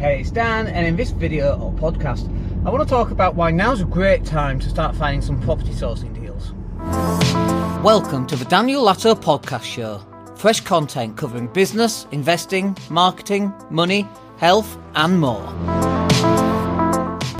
Hey, it's Dan, and in this video or podcast, I want to talk about why now's a great time to start finding some property sourcing deals. Welcome to the Daniel Latto Podcast Show. Fresh content covering business, investing, marketing, money, health, and more.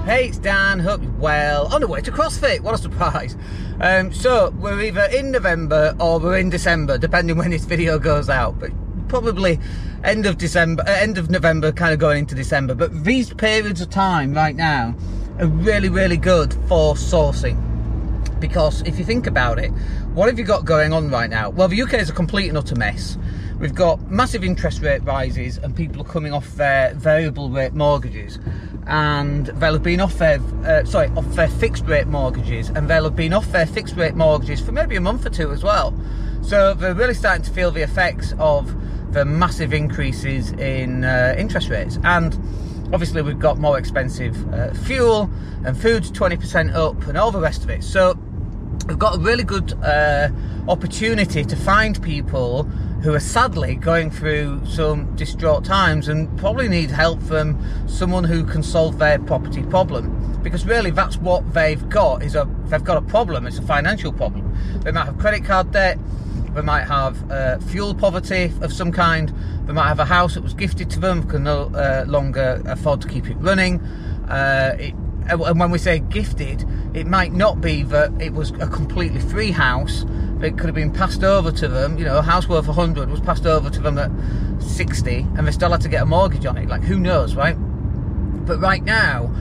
Hey, it's Dan. Hope you're well. On the way to CrossFit. What a surprise. Um, so, we're either in November or we're in December, depending when this video goes out. But probably end of December, uh, end of November, kind of going into December. But these periods of time right now are really, really good for sourcing. Because if you think about it, what have you got going on right now? Well, the UK is a complete and utter mess. We've got massive interest rate rises, and people are coming off their variable rate mortgages, and they'll have been off their uh, sorry off their fixed rate mortgages, and they'll have been off their fixed rate mortgages for maybe a month or two as well. So they're really starting to feel the effects of the massive increases in uh, interest rates. And obviously, we've got more expensive uh, fuel and food's 20% up and all the rest of it. So, we've got a really good uh, opportunity to find people who are sadly going through some distraught times and probably need help from someone who can solve their property problem because really that's what they've got is a they've got a problem it's a financial problem they might have credit card debt they might have uh, fuel poverty of some kind. They might have a house that was gifted to them, can no uh, longer afford to keep it running. Uh, it, and when we say gifted, it might not be that it was a completely free house. It could have been passed over to them. You know, a house worth 100 was passed over to them at 60, and they still had to get a mortgage on it. Like, who knows, right? But right now,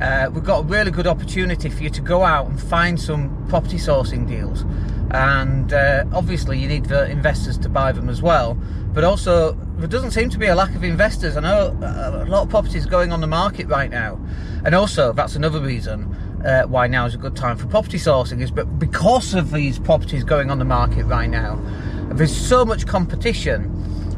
uh, we've got a really good opportunity for you to go out and find some property sourcing deals and uh, obviously you need the investors to buy them as well. But also, there doesn't seem to be a lack of investors. I know a lot of properties going on the market right now, and also that's another reason uh, why now is a good time for property sourcing. Is but because of these properties going on the market right now, there's so much competition.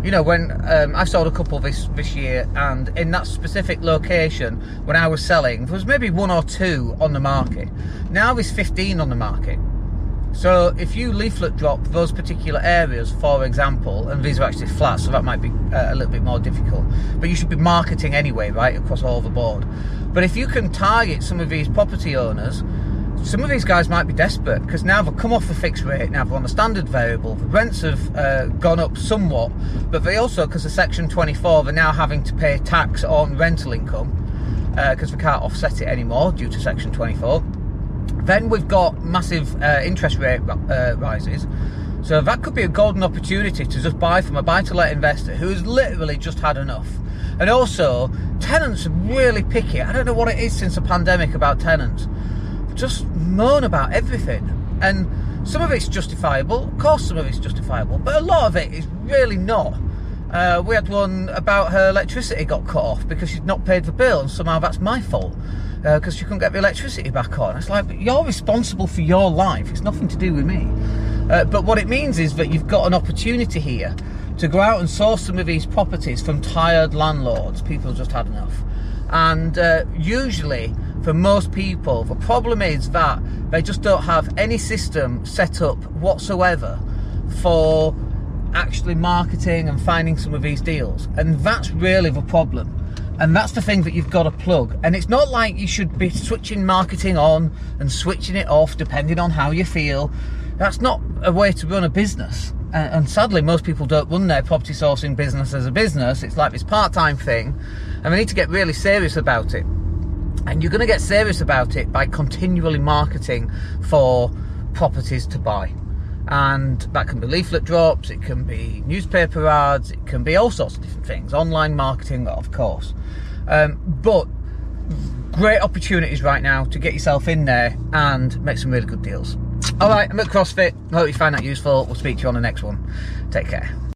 You know, when um, I sold a couple this this year, and in that specific location, when I was selling, there was maybe one or two on the market. Now there's 15 on the market. So if you leaflet drop those particular areas, for example, and these are actually flat, so that might be uh, a little bit more difficult, but you should be marketing anyway, right, across all the board. But if you can target some of these property owners, some of these guys might be desperate because now they've come off the fixed rate, now they're on the standard variable. The rents have uh, gone up somewhat, but they also, because of Section 24, they're now having to pay tax on rental income because uh, they can't offset it anymore due to Section 24. Then we've got massive uh, interest rate uh, rises. So that could be a golden opportunity to just buy from a buy-to-let investor who's literally just had enough. And also, tenants are really picky. I don't know what it is since the pandemic about tenants. Just moan about everything. And some of it's justifiable. Of course, some of it's justifiable. But a lot of it is really not. Uh, we had one about her electricity got cut off because she'd not paid the bill, and somehow that's my fault because uh, she couldn't get the electricity back on. It's like you're responsible for your life. It's nothing to do with me. Uh, but what it means is that you've got an opportunity here to go out and source some of these properties from tired landlords. People just had enough. And uh, usually, for most people, the problem is that they just don't have any system set up whatsoever for actually marketing and finding some of these deals. And that's really the problem. And that's the thing that you've got to plug. And it's not like you should be switching marketing on and switching it off depending on how you feel. That's not a way to run a business. And sadly, most people don't run their property sourcing business as a business. It's like this part time thing. And they need to get really serious about it. And you're going to get serious about it by continually marketing for properties to buy and that can be leaflet drops, it can be newspaper ads, it can be all sorts of different things, online marketing, of course. Um, but great opportunities right now to get yourself in there and make some really good deals. All right, I'm at CrossFit. I Hope you find that useful. We'll speak to you on the next one. Take care.